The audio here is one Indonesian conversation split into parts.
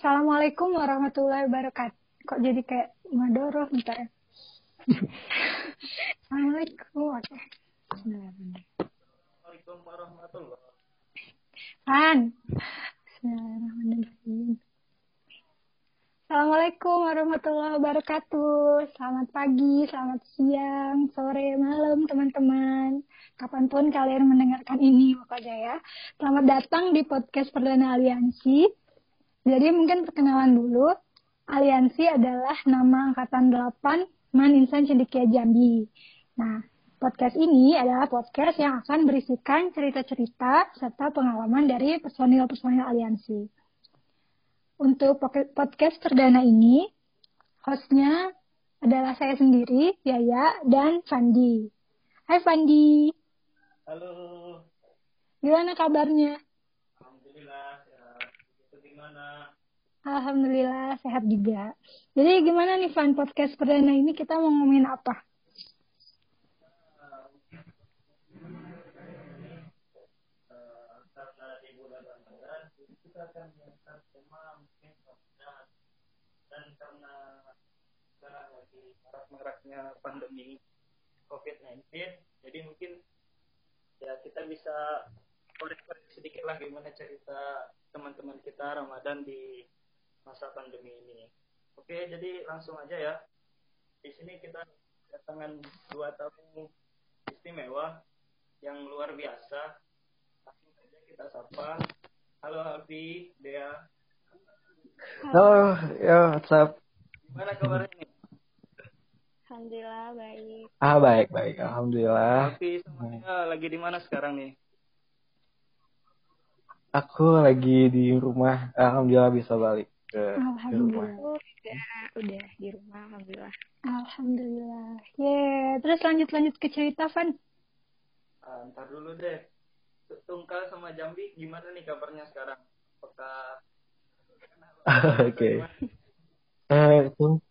Assalamualaikum warahmatullahi wabarakatuh. Kok jadi kayak madoroh ntar ya? Assalamualaikum. Oke. Assalamualaikum warahmatullahi. Bismillahirrahmanirrahim. Assalamualaikum warahmatullahi wabarakatuh. Selamat pagi, selamat siang, sore, malam teman-teman. Kapan pun kalian mendengarkan ini pokoknya ya. Selamat datang di podcast Perdana Aliansi. Jadi mungkin perkenalan dulu. Aliansi adalah nama Angkatan 8 Man Insan Cendekia Jambi. Nah, podcast ini adalah podcast yang akan berisikan cerita-cerita serta pengalaman dari personil-personil aliansi. Untuk podcast perdana ini, hostnya adalah saya sendiri, Yaya, dan Fandi. Hai Fandi. Halo. Gimana kabarnya? Alhamdulillah gimana? Alhamdulillah sehat juga. Jadi gimana nih Van podcast perdana ini kita mau ngomongin apa? Marak-maraknya pandemi COVID-19 jadi mungkin ya kita bisa korek-korek sedikit lah gimana cerita teman-teman kita Ramadan di masa pandemi ini. Oke, jadi langsung aja ya. Di sini kita kedatangan dua tamu istimewa yang luar biasa. Langsung saja kita sapa. Halo Alfi, Dea. Halo, ya WhatsApp. Gimana kabarnya nih? Alhamdulillah baik. Ah baik baik, alhamdulillah. Alfi sama Dea lagi di mana sekarang nih? Aku lagi di rumah, alhamdulillah bisa balik ke, ke rumah. Alhamdulillah. udah udah di rumah alhamdulillah Alhamdulillah. Ye, terus lanjut lanjut ke cerita Van. Ntar dulu deh. Tungkal sama Jambi gimana nih kabarnya sekarang? Apakah Oke. Eh, tung,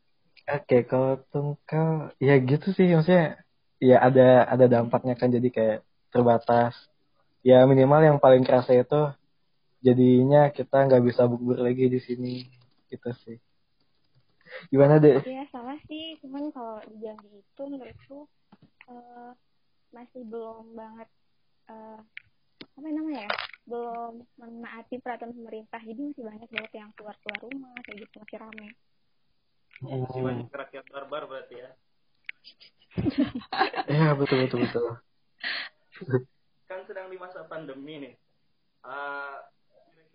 oke kalau tungkal, ya gitu sih maksudnya. Ya ada ada dampaknya kan jadi kayak terbatas. Ya minimal yang paling kerasa itu jadinya kita nggak bisa bukber lagi di sini gitu sih. Gimana deh? ya sama sih cuman kalau di Jambi itu menurutku eh, masih belum banget eh, apa namanya ya belum menaati peraturan pemerintah jadi masih banyak banget yang keluar keluar rumah kayak gitu masih rame masih banyak rakyat barbar berarti ya? Ya betul betul betul. kan sedang di masa pandemi nih. Ah,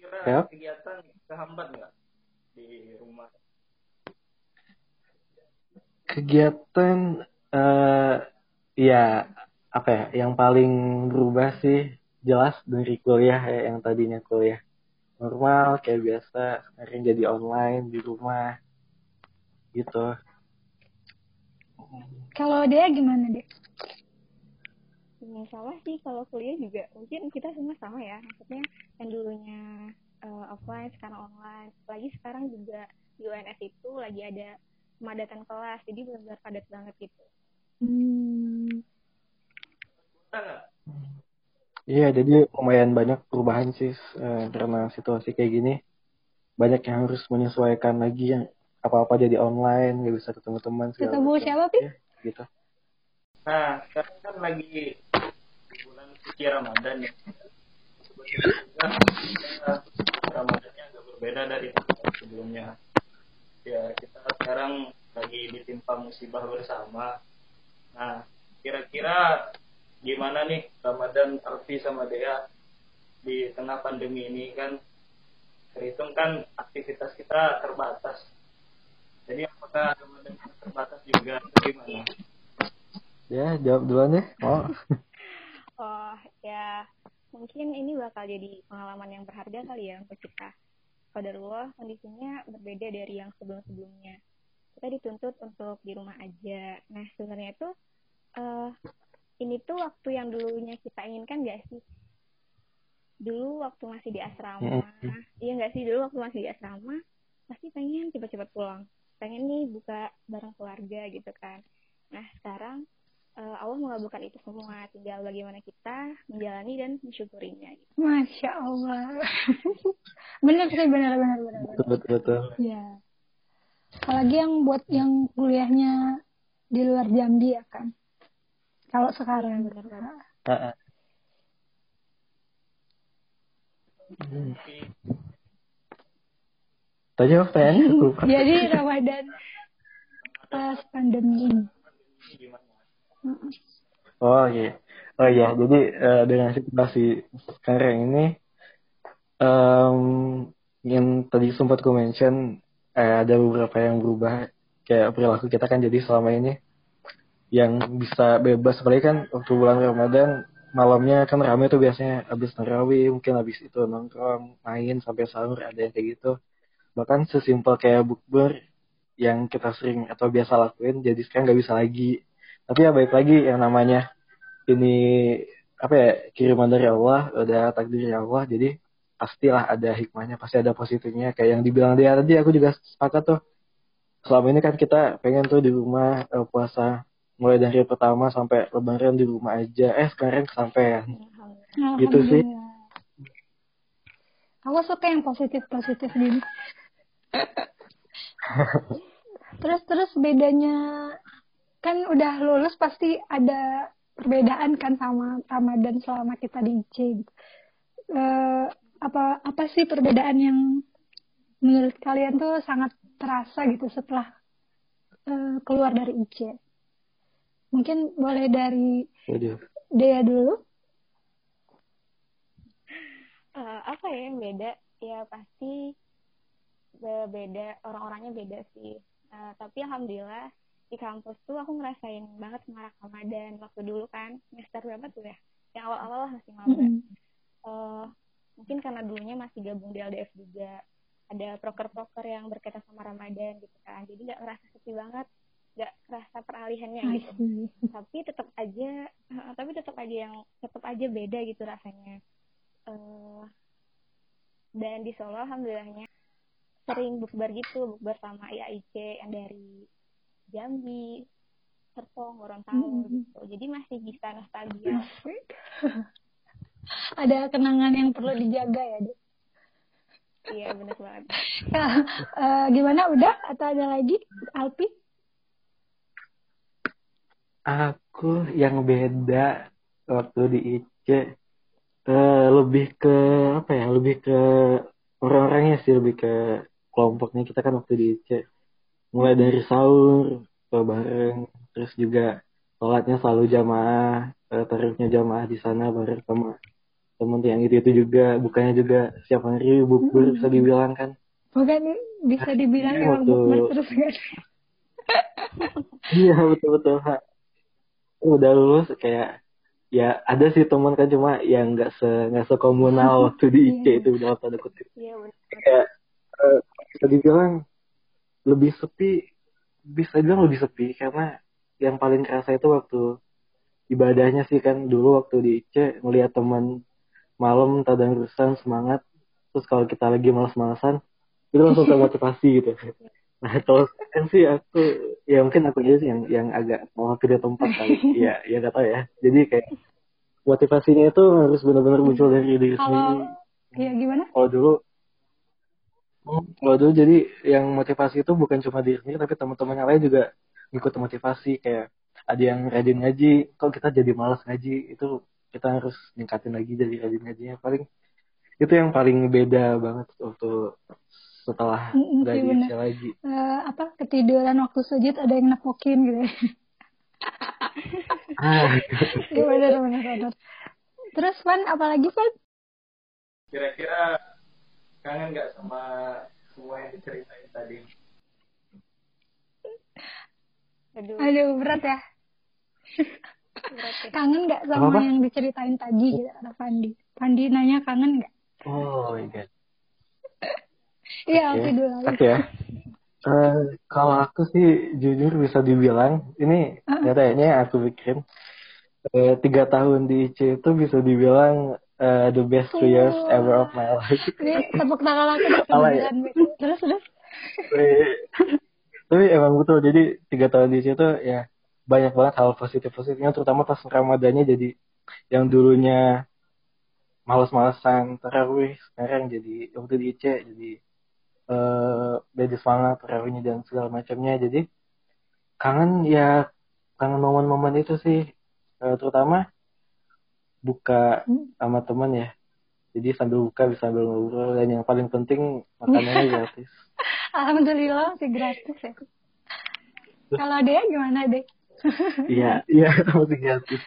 kira-kira Ya. kegiatan kehambat nggak di rumah? Kegiatan eh ya apa ya yang paling berubah sih jelas dari kuliah ya yang tadinya kuliah normal kayak biasa sekarang jadi online di rumah gitu. Kalau dia gimana deh? Hmm, sama sih kalau kuliah juga mungkin kita semua sama ya maksudnya yang dulunya eh, offline sekarang online lagi sekarang juga di UNS itu lagi ada pemadatan kelas jadi benar-benar padat banget gitu Hmm, nggak? Iya jadi lumayan banyak perubahan sih eh, karena situasi kayak gini banyak yang harus menyesuaikan lagi yang apa-apa jadi online nggak bisa ketemu teman segala ketemu siapa Pi? Ya, gitu. Nah, sekarang kan lagi suci Ramadan ya. Ramadannya agak berbeda dari tahun sebelumnya. Ya, kita sekarang lagi ditimpa musibah bersama. Nah, kira-kira gimana nih Ramadan Alfi sama Dea di tengah pandemi ini kan terhitung kan aktivitas kita terbatas. Jadi apakah Ramadan terbatas juga atau gimana? Ya jawab duluan deh. Oh. Oh ya mungkin ini bakal jadi pengalaman yang berharga kali ya untuk kita. Qadarullah kondisinya berbeda dari yang sebelum-sebelumnya. Kita dituntut untuk di rumah aja. Nah sebenarnya itu eh ini tuh waktu yang dulunya kita inginkan gak sih? Dulu waktu masih di asrama, iya gak sih dulu waktu masih di asrama pasti pengen cepat-cepat pulang. Pengen nih buka bareng keluarga gitu kan. Nah sekarang uh, Allah mengabulkan itu semua tinggal bagaimana kita menjalani dan mensyukurinya gitu. Masya Allah benar sih benar benar benar betul betul betul ya apalagi yang buat yang kuliahnya di luar Jambi ya kan kalau sekarang benar benar uh -uh. Hmm. Tadi? Lupa. Jadi Ramadan pas pandemi ini. Oh iya. Oh iya, jadi uh, dengan situasi sekarang ini um, yang tadi sempat gue mention eh, ada beberapa yang berubah. Kayak perilaku kita kan jadi selama ini yang bisa bebas. Apalagi kan waktu bulan Ramadan malamnya kan rame tuh biasanya. Habis tarawih mungkin habis itu nongkrong main sampai sahur ada yang kayak gitu. Bahkan sesimpel kayak bukber yang kita sering atau biasa lakuin jadi sekarang nggak bisa lagi tapi ya baik lagi yang namanya ini apa ya kiriman dari Allah udah takdir dari Allah jadi pastilah ada hikmahnya pasti ada positifnya. Kayak yang dibilang dia tadi aku juga sepakat tuh. Selama ini kan kita pengen tuh di rumah uh, puasa mulai dari pertama sampai lebaran di rumah aja. Eh sekarang kesampaian gitu sih. Aku suka yang positif positif gini. Terus terus bedanya kan udah lulus pasti ada perbedaan kan sama Ramadan selama kita di IC gitu. Uh, apa apa sih perbedaan yang menurut kalian tuh sangat terasa gitu setelah uh, keluar dari IC? Mungkin boleh dari Waduh. Dea dulu. Uh, apa ya yang beda? Ya pasti beda orang-orangnya beda sih. Uh, tapi alhamdulillah di kampus tuh aku ngerasain banget semarak Ramadan waktu dulu kan semester berapa tuh ya? Yang awal-awal lah masih maba. Mm -hmm. uh, mungkin karena dulunya masih gabung di LDF juga ada proker-proker yang berkaitan sama Ramadan gitu kan jadi nggak ngerasa sepi banget nggak kerasa peralihannya gitu tapi tetap aja uh, tapi tetap aja yang tetap aja beda gitu rasanya uh, dan di Solo alhamdulillahnya sering bukber gitu bukber sama IAIC yang dari Jambi Serpong Gorontalo mm -hmm. gitu. Jadi masih bisa nostalgia. Ada kenangan yang perlu dijaga ya deh iya benar banget. Uh, gimana udah? Atau ada lagi Alpi? Aku yang beda waktu di IC uh, lebih ke apa ya? Lebih ke orang-orangnya sih, lebih ke kelompoknya. Kita kan waktu di IC. Mulai dari sahur ke bareng, terus juga sholatnya selalu jamaah, uh, tarifnya jamaah di sana bareng sama temen yang itu itu juga, bukannya juga setiap hari bukber bisa dibilang kan? Bukan bisa dibilang yang bukber terus kan? iya betul betul udah lulus kayak ya ada sih teman kan cuma yang nggak se nggak sekomunal hmm. waktu di IC itu dalam tanda kutip iya, kayak uh, bisa dibilang lebih sepi bisa bilang lebih sepi karena yang paling kerasa itu waktu ibadahnya sih kan dulu waktu di IC ngelihat teman malam tadarusan semangat terus kalau kita lagi malas-malasan itu langsung termotivasi gitu Nah kalau kan sih aku ya mungkin aku aja sih yang yang agak mau pilih tempat kali. ya ya gak tau ya. Jadi kayak motivasinya itu harus benar-benar muncul dari diri sendiri. Iya gimana? Kalau dulu kalau dulu jadi yang motivasi itu bukan cuma diri sendiri tapi teman-teman yang lain juga ngikut motivasi kayak ada yang rajin ngaji kok kita jadi malas ngaji itu kita harus ningkatin lagi jadi rajin ngajinya paling itu yang paling beda banget untuk setelah mm, dari iya lagi. Uh, apa ketiduran waktu sujud ada yang nepokin gitu. ah. Iya benar benar benar. Terus Van apalagi Van? Kira-kira kangen nggak sama semua yang diceritain tadi? Aduh, Aduh berat ya. berat ya. Kangen nggak sama apa, apa? yang diceritain tadi gitu, ada Fandi. Fandi nanya kangen nggak? Oh iya. Iya, oke dulu. Oke ya. Uh, kalau aku sih jujur bisa dibilang ini uh -uh. kayaknya aku bikin uh, tiga tahun di IC itu bisa dibilang uh, the best two years ever of my life. Ini tepuk tangan aku ya? terus terus. Tapi emang betul jadi tiga tahun di IC itu ya banyak banget hal positif-positifnya terutama pas Ramadannya jadi yang dulunya males-malesan tarawih sekarang jadi waktu di IC jadi uh, beda semangat tarawihnya dan segala macamnya jadi kangen ya kangen momen-momen itu sih uh, terutama buka hmm. sama teman ya. Jadi sambil buka bisa sambil ngobrol. Dan yang paling penting makanannya gratis. Alhamdulillah sih gratis ya. Kalau dia gimana deh iya iya masih gratis.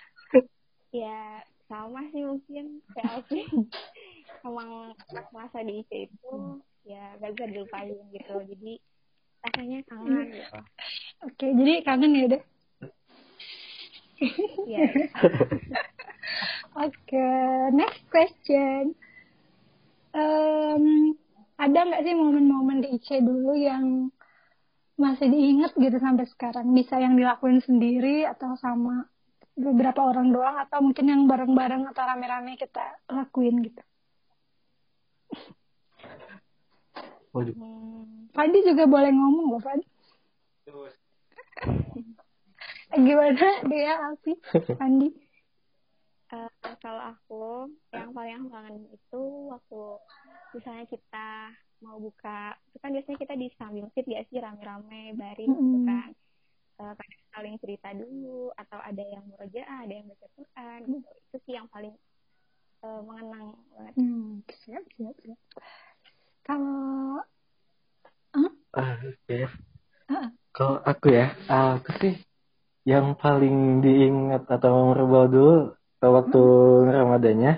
Ya sama sih mungkin. Kayak aku. Emang masa di IC itu ya gak bisa dilupain gitu. Jadi rasanya kangen gitu. Oke jadi kangen ya deh ya oke next question um, ada nggak sih momen-momen di IC dulu yang masih diingat gitu sampai sekarang bisa yang dilakuin sendiri atau sama beberapa orang doang atau mungkin yang bareng-bareng atau rame-rame kita lakuin gitu. Waduh. Hmm, Fadi juga boleh ngomong loh Fadi. Gimana dia Alfi? Fadi? Uh, kalau aku yang paling aku kangen itu waktu misalnya kita mau buka itu kan biasanya kita di samping masjid ya sih rame-rame baris mm -hmm. gitu kan uh, kadang saling cerita dulu atau ada yang murojaah ada yang baca Quran hmm. gitu. itu sih yang paling uh, mengenang banget hmm, siap siap siap kalau huh? uh, okay. uh. kalau aku ya aku sih yang paling diingat atau memorable dulu waktu hmm. Ramadannya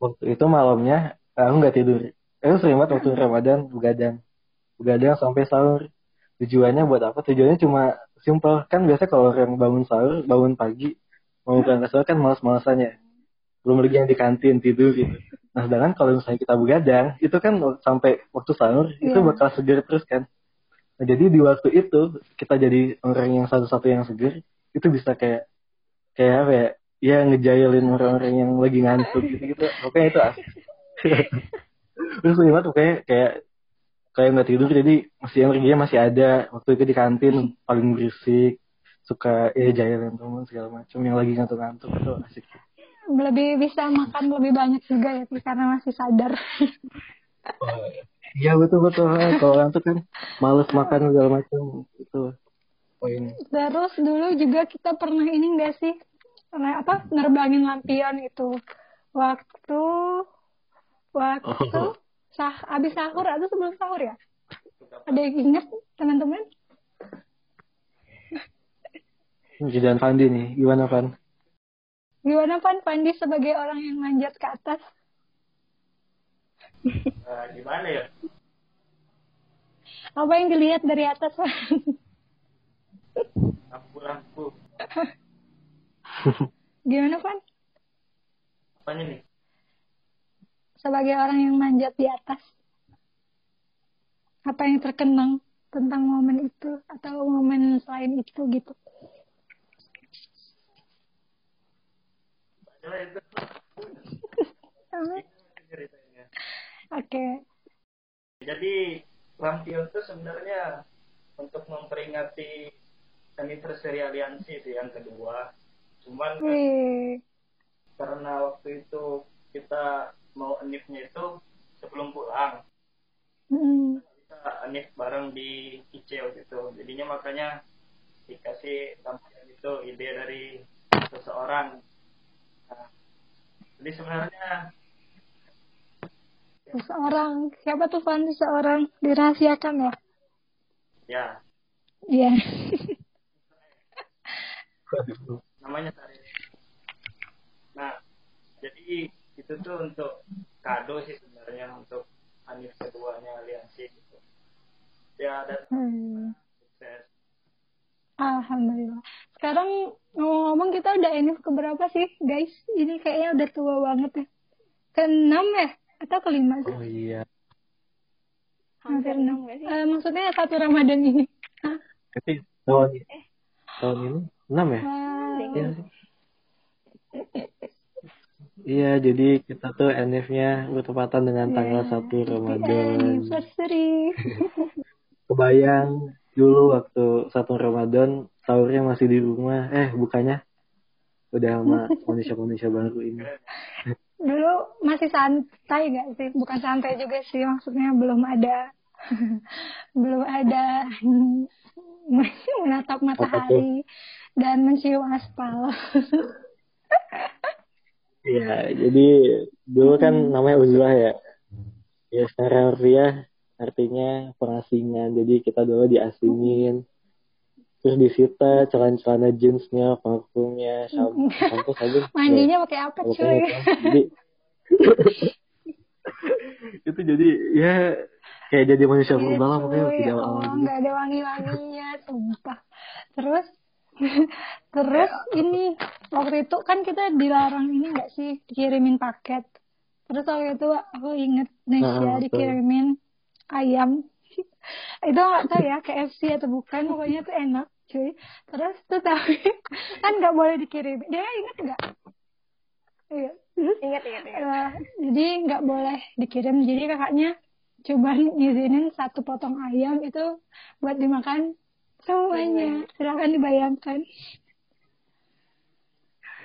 waktu itu malamnya aku nggak tidur. Aku sering banget waktu Ramadan begadang. Begadang sampai sahur. Tujuannya buat apa? Tujuannya cuma simpel. Kan biasa kalau orang bangun sahur bangun pagi mau berangkat sahur kan malas-malasannya. Belum lagi yang di kantin tidur gitu. Nah sedangkan kalau misalnya kita begadang itu kan sampai waktu sahur yeah. itu iya. bakal seger terus kan nah, jadi di waktu itu kita jadi orang yang satu-satu yang seger itu bisa kayak kayak apa ya ya ngejailin orang-orang yang lagi ngantuk gitu gitu pokoknya itu asik terus lima tuh kayak kayak kayak nggak tidur jadi masih energinya masih ada. Waktu itu di kantin paling berisik suka ya jailin teman segala macam yang lagi ngantuk-ngantuk itu asik. Lebih bisa makan lebih banyak juga ya karena masih sadar. Oh, iya betul betul kalau ngantuk kan males makan segala macam itu poin. Terus dulu juga kita pernah ini enggak sih apa nerbangin lampion itu waktu waktu oh. sah abis sahur atau sebelum sahur ya? Ada yang ingat teman-teman? Dan Fandi nih. Gimana Pan gimana Pan Fandi sebagai orang yang manjat ke atas uh, gimana ya? Apa yang dilihat dari atas lampu-lampu. Gimana Pan apanya nih? Sebagai orang yang manjat di atas? Apa yang terkenang tentang momen itu atau momen selain itu gitu? Oke. Okay. Jadi lampion itu sebenarnya untuk memperingati anniversary aliansi itu yang kedua. Cuman kan, karena waktu itu kita mau enifnya itu sebelum pulang mm. kita enif bareng di ICO gitu jadinya makanya dikasih tampilan itu ide dari seseorang nah, jadi sebenarnya seseorang siapa tuh fan seseorang dirahasiakan ya ya iya namanya Sarif nah jadi itu tuh untuk kado sih sebenarnya untuk Anif keduanya aliansi gitu ya dan hmm. sukses Alhamdulillah. Sekarang ngomong-ngomong kita udah Anif keberapa sih guys? Ini kayaknya udah tua banget ya. Ke enam ya? Atau kelima sih? Oh iya. Hampir enam gak sih? Uh, maksudnya satu Ramadan ini. Tapi tahun, eh. tahun ini enam ya? Wow. Iya. Iya, jadi kita tuh NF-nya bertepatan dengan yeah. tanggal 1 Ramadan. Anniversary. Kebayang dulu waktu 1 Ramadan sahurnya masih di rumah eh bukannya udah sama manusia-manusia baru ini dulu masih santai gak sih bukan santai juga sih maksudnya belum ada belum ada menatap matahari dan mencium aspal Iya, jadi dulu kan namanya uzlah ya. Ya secara harfiah artinya pengasingan. Jadi kita dulu diasingin. Terus disita celana-celana jeansnya, parfumnya, shampoo, shampoo sabun. mandinya pakai apa cuy. Jadi itu jadi ya kayak jadi manusia Iya, purba lah pokoknya tidak ya Allah, nggak ada wangi-wanginya sumpah. Terus terus ini waktu itu kan kita dilarang ini nggak sih kirimin paket? Terus waktu itu aku inget Nesya Nah, betul. dikirimin ayam. Itu nggak tahu ya KFC atau bukan pokoknya tuh enak cuy. Terus tuh tapi kan nggak boleh dikirim. Dia inget nggak? Iya terus Ingat, ingat, ingat. Eh, jadi nggak boleh dikirim. Jadi kakaknya coba ngizinin satu potong ayam itu buat dimakan semuanya. Silakan dibayangkan.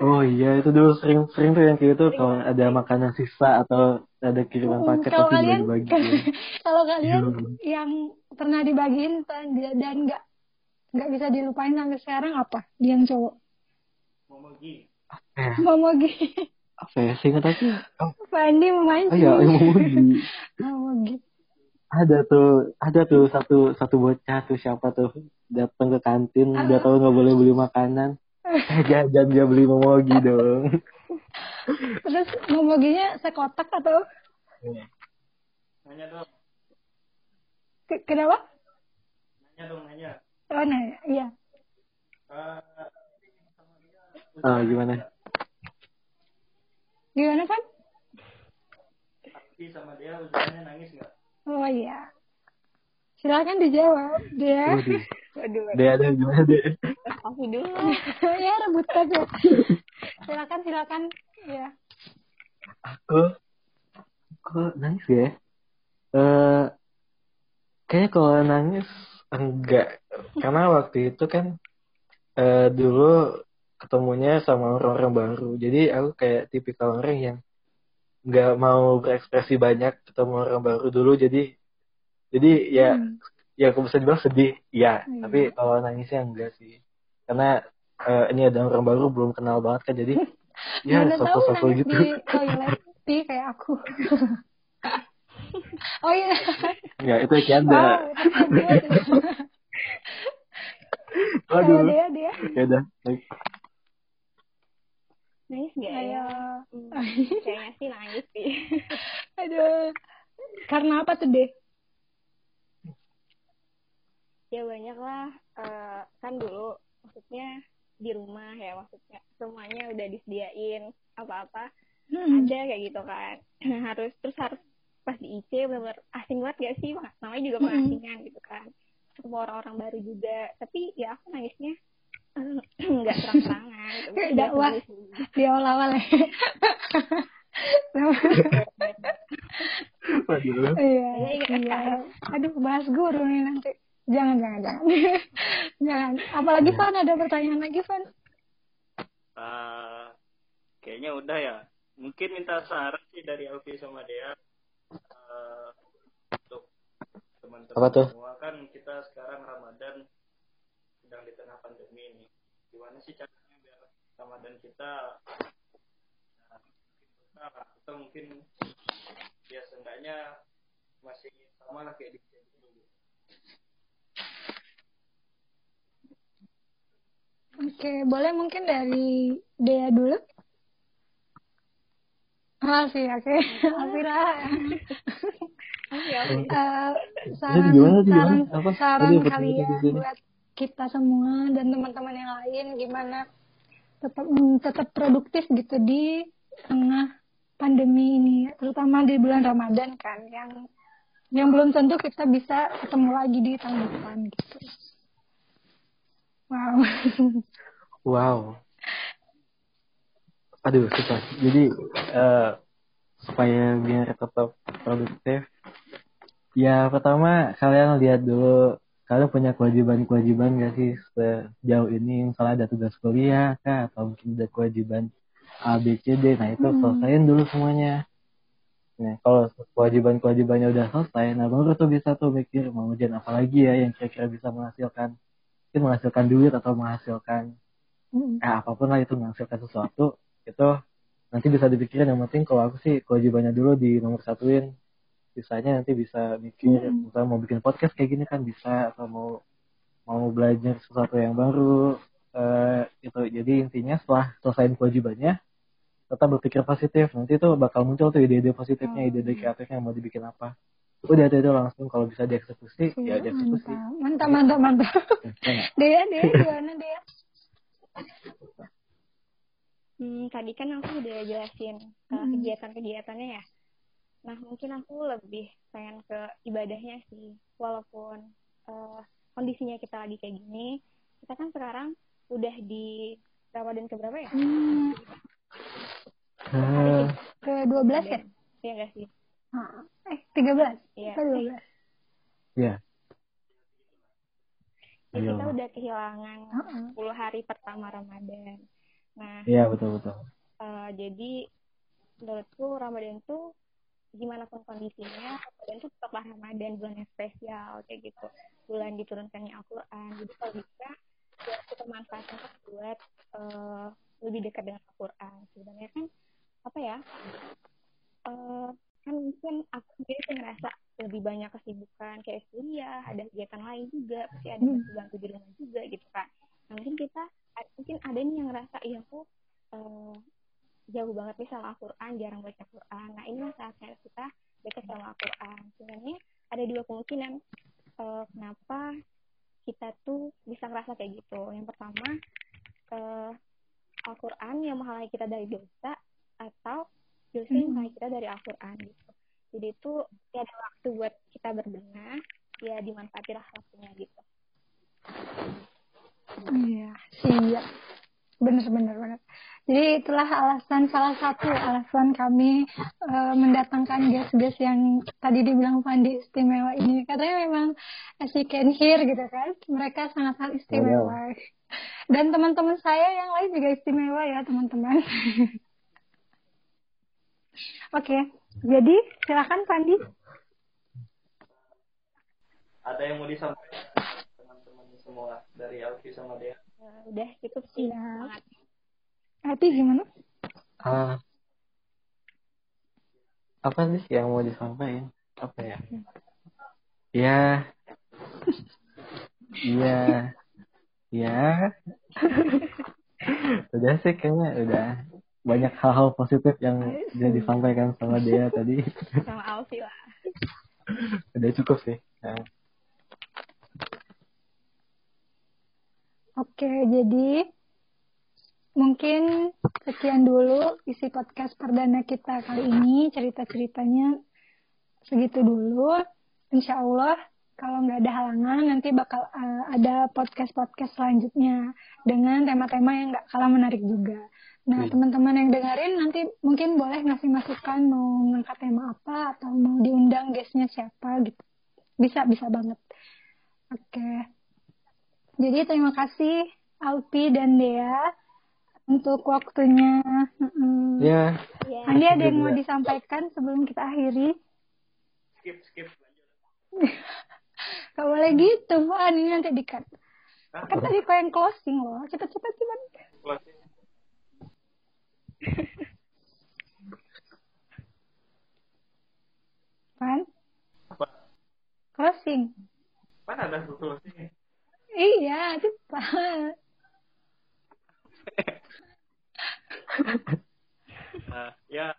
Oh iya itu dulu sering-sering tuh yang kayak gitu. Kalau ada makanan sisa atau ada kiriman Hmm, paket kalau pasti kalian dibagi-bagi. kalau kalian Iya. yang pernah dibagiin dan dan nggak nggak bisa dilupain sampai sekarang apa? Yang cowok. Momogi. Eh, Momogi apa ya? Seingat aku. Oh, Fandi oh memancing iya, emoji. Momogi ada tuh ada tuh satu satu bocah tuh siapa tuh? Datang ke kantin udah tahu nggak boleh beli makanan. Eh jajan dia beli momogi dong. Terus Momoginya sekotak atau? Nanya dong, ke- kenapa? Nanya dong, nanya. Oh nah iya. Eh, ah gimana? Gimana kan Aki sama dia usahanya nangis nggak? oh iya. Silakan dijawab dia Waduh. Waduh, dia ada gimana deh aku dulu. ya rebutan ya silakan silakan. Ya aku kok nangis ya? Eh kayaknya kalau nangis enggak. Karena waktu itu kan eh dulu ketemunya sama orang-orang baru. Jadi aku kayak tipikal orang yang nggak mau berekspresi banyak ketemu orang baru dulu. Jadi jadi ya Hmm. ya aku bisa dibilang sedih. Ya Iya. tapi kalau nangisnya enggak sih. Karena eh, ini ada orang baru belum kenal banget kan. Jadi ya nangis gitu. di toilet pi kayak aku oh iya ya itu canda wow Waduh. Ayo dia dia ya udah baik. Nangis nggak ya? Ayo. Hmm, kayaknya sih nangis sih. aduh karena apa tuh deh ya banyak lah. Eh, kan dulu maksudnya di rumah ya maksudnya semuanya udah disediain apa-apa Hmm. ada kayak gitu kan harus terus harus pas di IC bener asing banget gak sih? Namanya juga pengasingan gitu kan. Ketemu orang-orang baru juga. Tapi ya aku nangisnya eh, nggak terang-terangan gitu. Kayak Biasa dakwah. di awal-awal ya. Iya Iya, ingat iya kan? aduh bahas guru nih nanti. Jangan jangan jangan. Jangan. Apalagi Van ada pertanyaan lagi Van? Eh, kayaknya udah ya. Mungkin minta saran sih dari Alfi sama Dea eh, untuk teman-teman Apa tuh? semua kan kita sekarang Ramadan sedang di tengah pandemi ini. Gimana sih caranya biar Ramadan kita nah, kita mungkin ya seenggaknya masih sama lah kayak di dulu. Oke, boleh mungkin dari Dea dulu? Masih, oke. Alvira. Oke, oke. Eh, saran gimana, gimana? saran Apa? saran kalian buat kita semua dan teman-teman yang lain gimana tetap mm, tetap produktif gitu di tengah pandemi ini terutama di bulan Ramadan kan yang yang belum tentu kita bisa ketemu lagi di tahun depan gitu. Wow. Wow. Aduh, susah. Jadi, eh, supaya biar tetap produktif, ya pertama kalian lihat dulu kalian punya kewajiban-kewajiban gak sih sejauh ini? Misalnya ada tugas kuliah kah atau mungkin ada kewajiban A B C D? Nah itu Hmm. selesaiin dulu semuanya. Nah kalau kewajiban-kewajibannya udah selesai nah baru tuh bisa tuh mikir mau ujian apa lagi ya yang kira-kira bisa menghasilkan? Mungkin menghasilkan duit atau menghasilkan Mm. eh apa pun lah itu menghasilkan sesuatu itu nanti bisa dipikirin yang penting kalau aku sih kewajibannya dulu di nomor satuin sisanya nanti bisa mikir Hmm. misalnya mau bikin podcast kayak gini kan bisa atau mau mau belajar sesuatu yang baru eh itu jadi intinya setelah selesaiin kewajibannya tetap berpikir positif nanti tuh bakal muncul tuh ide-ide positifnya Hmm. Ide-ide kreatifnya mau dibikin apa udah itu itu langsung kalau bisa dieksekusi ya Iya, dieksekusi mantap, mantap, mantap, mantap. Ya nggak? Dea, Dea, gimana Dea? Hmm, tadi kan aku udah jelasin uh, Hmm. kegiatan-kegiatannya ya. Nah, mungkin aku lebih pengen ke ibadahnya sih. Walaupun uh, kondisinya kita lagi kayak gini, kita kan sekarang udah di Ramadan ke berapa ya? Hmm, Eh, ke 12 ya? Iya nggak sih? Eh, 13? Iya. Apa 12? ya kita udah kehilangan Heeh. 10 hari pertama Ramadan. Nah, iya betul betul. uh, jadi menurutku Ramadan tuh gimana pun kondisinya Ramadan tuh tetaplah Ramadan bulan yang spesial kayak gitu. Bulan diturunkannya Al-Quran. Jadi kalau bisa ya kita manfaatkan buat uh, lebih dekat dengan Al-Quran. Sebenarnya kan apa ya uh, kan mungkin aku sendiri tuh ngerasa lebih banyak kesibukan kayak kuliah ada kegiatan lain juga pasti ada Hmm. bantu di rumah juga gitu kan. Nah, mungkin kita mungkin ada nih yang ngerasa iya aku uh, jauh banget nih sama Al-Quran, jarang baca Quran. Nah ini saatnya kita dekat sama Al-Quran. Sebenarnya ada dua kemungkinan eh, kenapa kita tuh bisa ngerasa kayak gitu. Yang pertama, eh, Al-Quran yang menghalangi kita dari dosa atau dosa yang menghalangi kita dari Al-Quran gitu. Jadi itu ya ada waktu buat kita berbenah, ya dimanfaatilah waktunya gitu. Iya, siap. Bener, bener, bener. Jadi itulah alasan, salah satu alasan kami eh, mendatangkan guest-guest yang tadi dibilang Fandi istimewa ini. Katanya memang as you can hear gitu kan, mereka sangat-sangat istimewa. Dan teman-teman saya yang lain juga istimewa ya teman-teman. Oke, jadi silakan Fandi. Ada yang mau disampaikan semua dari Alfi sama Dea? Eh, udah cukup sih. Iya. Semangat. Hati gimana? Ah, apa sih yang mau disampaikan? Apa ya? Ya, iya, ya. udah sih kayaknya udah banyak hal-hal positif yang udah disampaikan sama dia tadi. Sama Alfi lah. udah cukup sih. Nah, Oke, jadi mungkin sekian dulu isi podcast perdana kita kali ini. Cerita-ceritanya segitu dulu. Insya Allah kalau nggak ada halangan nanti bakal uh, ada podcast-podcast selanjutnya dengan tema-tema yang nggak kalah menarik juga. Nah, Iya. teman-teman yang dengerin nanti mungkin boleh ngasih masukan mau ngangkat tema apa atau mau diundang guestnya siapa gitu. Bisa, bisa banget. Oke. Jadi terima kasih Alpi dan Dea untuk waktunya. Ya, Ya. Andi ada yang mau disampaikan sebelum kita akhiri? Skip, skip. Gak boleh gitu, Pak. Ini nanti di-cut. Hah? Kan tadi kau yang closing loh. Cepet-cepet cepat. Closing. Pan? Apa? Closing. Mana ada closing? Iya, cepat. Nah, ya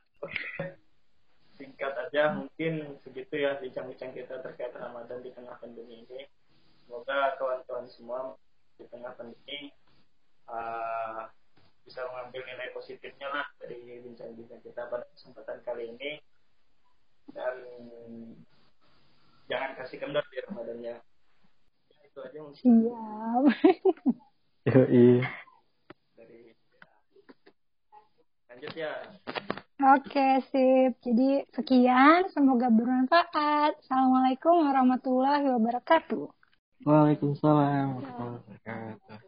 singkat aja mungkin segitu ya bincang-bincang kita terkait Ramadan di tengah pandemi ini. Semoga kawan-kawan semua di tengah pandemi uh, bisa mengambil nilai positifnya lah dari bincang-bincang kita pada kesempatan kali ini dan jangan kasih kendor di Ramadannya. Itu aja mungkin Siap. yoi. dari lanjut ya. Oke, sip. Jadi sekian. Semoga bermanfaat. Assalamualaikum warahmatullahi wabarakatuh. Waalaikumsalam warahmatullahi wabarakatuh.